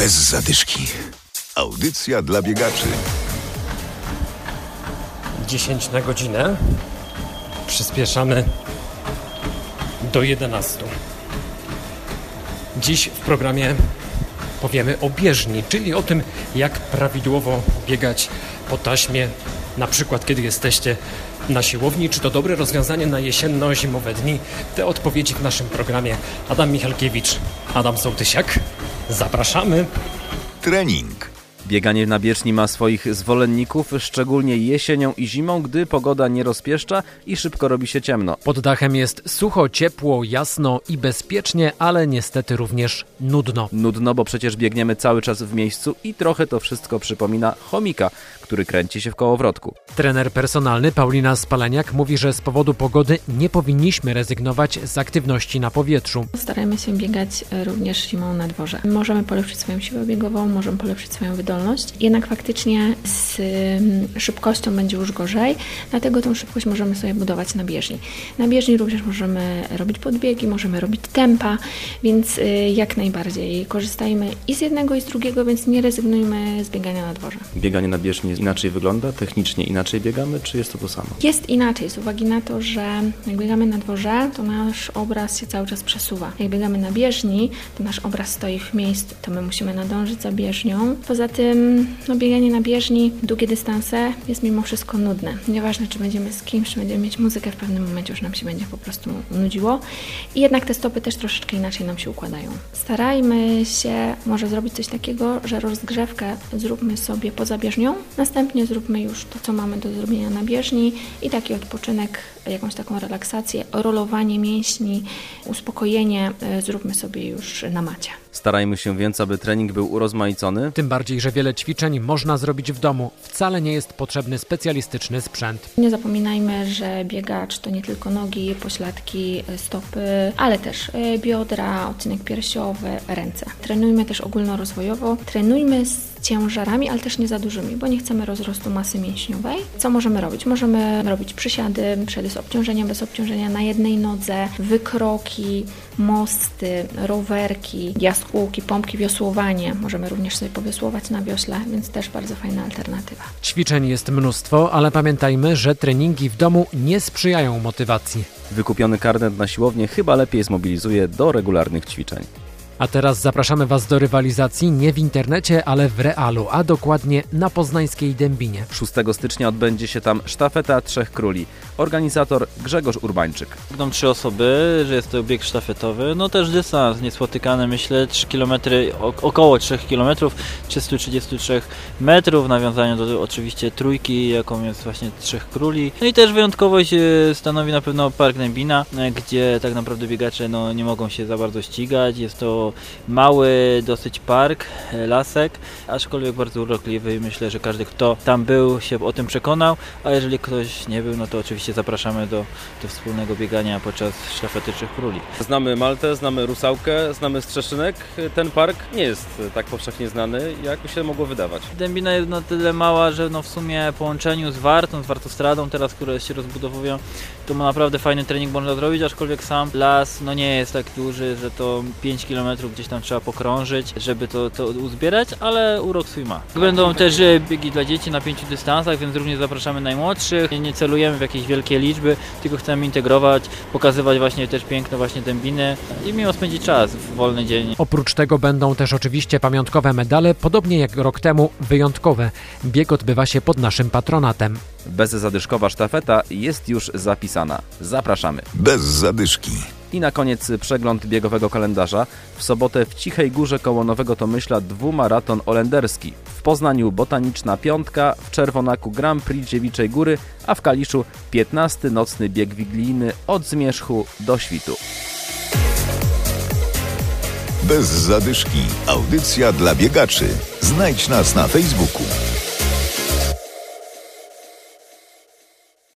Bez zadyszki. Audycja dla biegaczy. 10 na godzinę. Przyspieszamy do 11. Dziś w programie powiemy o bieżni, czyli o tym, jak prawidłowo biegać po taśmie, na przykład kiedy jesteście na siłowni. Czy to dobre rozwiązanie na jesienno-zimowe dni? Te odpowiedzi w naszym programie. Adam Michalkiewicz, Adam Sołtysiak. Zapraszamy. Trening. Bieganie na bieżni ma swoich zwolenników, szczególnie jesienią i zimą, gdy pogoda nie rozpieszcza i szybko robi się ciemno. Pod dachem jest sucho, ciepło, jasno i bezpiecznie, ale niestety również nudno. Nudno, bo przecież biegniemy cały czas w miejscu i trochę to wszystko przypomina chomika, który kręci się w kołowrotku. Trener personalny Paulina Spaleniak mówi, że z powodu pogody nie powinniśmy rezygnować z aktywności na powietrzu. Starajmy się biegać również zimą na dworze. Możemy polepszyć swoją siłę biegową, możemy polepszyć swoją wydolność, jednak faktycznie z mm, szybkością będzie już gorzej, dlatego tą szybkość możemy sobie budować na bieżni. Na bieżni również możemy robić podbiegi, możemy robić tempa, więc y, jak najbardziej korzystajmy i z jednego i z drugiego, więc nie rezygnujmy z biegania na dworze. Bieganie na bieżni inaczej wygląda, technicznie inaczej biegamy, czy jest to to samo? Jest inaczej, z uwagi na to, że jak biegamy na dworze, to nasz obraz się cały czas przesuwa. Jak biegamy na bieżni, to nasz obraz stoi w miejscu, to my musimy nadążyć za bieżnią. Poza tym no, bieganie na bieżni, długie dystanse jest mimo wszystko nudne. Nieważne, czy będziemy z kimś, czy będziemy mieć muzykę, w pewnym momencie już nam się będzie po prostu nudziło. I jednak te stopy też troszeczkę inaczej nam się układają. Starajmy się może zrobić coś takiego, że rozgrzewkę zróbmy sobie poza bieżnią, następnie zróbmy już to, co mamy do zrobienia na bieżni i taki odpoczynek, jakąś taką relaksację, rolowanie mięśni, uspokojenie e, zróbmy sobie już na macie. Starajmy się więc, aby trening był urozmaicony. Tym bardziej, że wiele ćwiczeń można zrobić w domu. Wcale nie jest potrzebny specjalistyczny sprzęt. Nie zapominajmy, że biegacz to nie tylko nogi, pośladki, stopy, ale też e, biodra, odcinek piersiowy, ręce. Trenujmy też ogólnorozwojowo. Trenujmy z ciężarami, ale też nie za dużymi, bo nie chcemy rozrostu masy mięśniowej. Co możemy robić? Możemy robić przysiady, przysiady z obciążeniem, bez obciążenia na jednej nodze, wykroki, mosty, rowerki, jaskółki, pompki, wiosłowanie. Możemy również sobie powiosłować na wiośle, więc też bardzo fajna alternatywa. Ćwiczeń jest mnóstwo, ale pamiętajmy, że treningi w domu nie sprzyjają motywacji. Wykupiony karnet na siłownię chyba lepiej zmobilizuje do regularnych ćwiczeń. A teraz zapraszamy Was do rywalizacji nie w internecie, ale w realu, a dokładnie na poznańskiej Dębinie. 6 stycznia odbędzie się tam sztafeta Trzech Króli. Organizator Grzegorz Urbańczyk. Będą trzy osoby, że jest to bieg sztafetowy, no też dystans niespotykany, myślę 3 km, około 3 km, 333 metrów, w nawiązaniu do oczywiście trójki, jaką jest właśnie Trzech Króli. No i też wyjątkowość e, stanowi na pewno Park Dębina, e, gdzie tak naprawdę biegacze no, nie mogą się za bardzo ścigać, jest to mały dosyć park, e, lasek, aczkolwiek bardzo urokliwy. Myślę, że każdy, kto tam był, się o tym przekonał, a jeżeli ktoś nie był, no to oczywiście zapraszamy do, do wspólnego biegania podczas szlafety Trzech Króli. Znamy Maltę, znamy Rusałkę, znamy Strzeszynek. Ten park nie jest tak powszechnie znany, jak się mogło wydawać. Dębina jest na tyle mała, że no w sumie połączeniu z Wartą, z Wartostradą teraz, które się rozbudowują, to ma naprawdę fajny trening można zrobić, aczkolwiek sam las no nie jest tak duży, że to 5 km gdzieś tam trzeba pokrążyć, żeby to, to uzbierać, ale urok swój ma. Będą też e, biegi dla dzieci na pięciu dystansach, więc również zapraszamy najmłodszych. Nie celujemy w jakieś wielkie liczby, tylko chcemy integrować, pokazywać właśnie też piękno właśnie dębiny i miło spędzić czas w wolny dzień. Oprócz tego będą też oczywiście pamiątkowe medale, podobnie jak rok temu wyjątkowe. Bieg odbywa się pod naszym patronatem. Bezzadyszkowa sztafeta jest już zapisana. Zapraszamy. Bez zadyszki. I na koniec przegląd biegowego kalendarza. W sobotę w Cichej Górze koło Nowego Tomyśla dwumaraton olenderski. W Poznaniu Botaniczna Piątka, w Czerwonaku Grand Prix Dziewiczej Góry, a w Kaliszu 15 nocny bieg wigilijny od Zmierzchu do Świtu. Bez zadyszki. Audycja dla biegaczy. Znajdź nas na Facebooku.